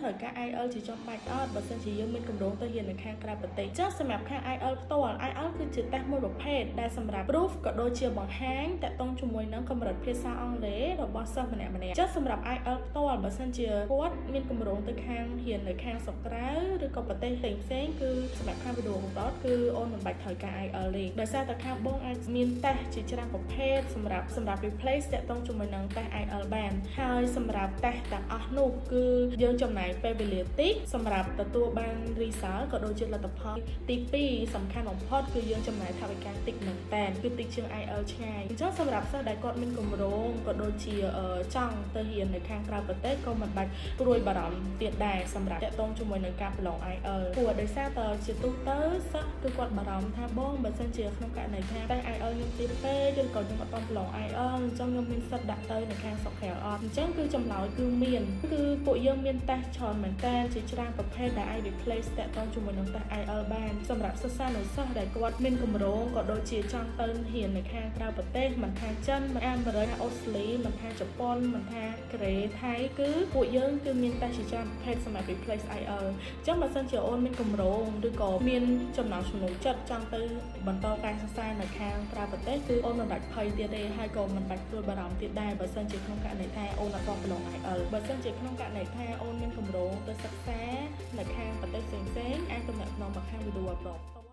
ត្រូវការ IELTS ជាចំបាច់អត់បើសិនជាយើងមានគម្រោងទៅរៀននៅខាងក្រៅប្រទេសចឹងសម្រាប់ខាង IELTS ផ្ទាល់ IELTS គឺ ជាតេស្តមួយប្រភេទដែលសម្រាប់ proof ក៏ដូចជាបង្ហាញតាក់ទងជាមួយនឹងកម្រិតភាសាអង់គ្លេសរបស់សិស្សម្នាក់ម្នាក់ចឹងសម្រាប់ IELTS ផ្ទាល់បើសិនជាគាត់មានគម្រោងទៅខាងរៀននៅខាងស្រុកក្រៅឬក៏ប្រទេសផ្សេងផ្សេងគឺសម្រាប់ខាងវីដេអូដតគឺអូនមិនបាច់ត្រូវការ IELTS ទេដោយសារតែខាងបងអាចមានតេស្តជាច្រើនប្រភេទសម្រាប់សម្រាប់ replace តាក់ទងជាមួយនឹងតេស្ត IELTS បានហើយសម្រាប់តេស្តទាំងអស់នោះគឺយើងចំណាយពេលវេលាតិចសម្រាប់ទទួលបាន result ក៏ដូចជាលទ្ធផលទី2សំខាន់បំផុតគឺយើងចំណាយថវិកាតិចមែនតើគឺតិចជាង IELTS ឆ្ងាយអញ្ចឹងសម្រាប់សិស្សដែលគាត់មានគម្រោងក៏ដូចជាចង់ទៅរៀននៅខាងក្រៅប្រទេសក៏មិនបាច់ព្រួយបារម្ភទៀតដែរសម្រាប់តាក់ទងជាមួយនឹងការប្រឡង IELTS ព្រោះដោយសារតើជាទូទៅសិស្សគឺគាត់បារម្ភថាបងបើសិនជាក្នុងករណីថាតែ IELTS ខ្ញុំ ទៀតពេកឬក៏ខ្ញុំអត់បានប្រឡង IELTS អញ្ចឹងខ្ញុំមានសិទ្ធិដាក់ទៅនៅខាងស្រុកក្រៅអត់អញ្ចឹងគឺចម្លើយគឺមានគឺពួកយើងមានតេស្តច្រើនមែនតើជាច្រើនប្រភេទដែលអាច replace តាក់ទងជាមួយនឹងតេស្ត IELTS បានសម្រាប់សិស្សានុសិស្សដែលគាត់មានគម្រោងក៏ដូចជាចង់ទៅរៀននៅខាងក្រៅប្រទេសមិនថាចិនមិនអាមេរិកអូស្ត្រាលីមិនថាជប៉ុនមិនថាកូរ៉េថៃគឺពួកយើងគឺមានតេស្តជាច្រើនប្រភេទសម្រាប់ replace IELTS អញ្ចឹងបើសិនជាអូនមានគម្រោងឬក៏មានចំណង់ចំណូលចិត្តចង់ទៅបន្តការសិក្សានៅខាងក្រៅប្រទេសគឺអូនមិនបាច់ភ័យទៀតទេហើយក៏មិនបាច់ព្រួយបារម្ភទៀតដែរបើសិនជាក្នុងករណីថាអូនអត់បានប្រឡង IELTS បើសិនជាក្នុងករណីថាអូនមានគម្រោងទៅសិក្សានៅខាងប្រទេសផ្សេងៗអាចទំនាក់ទំនងមកខាង Video Abroad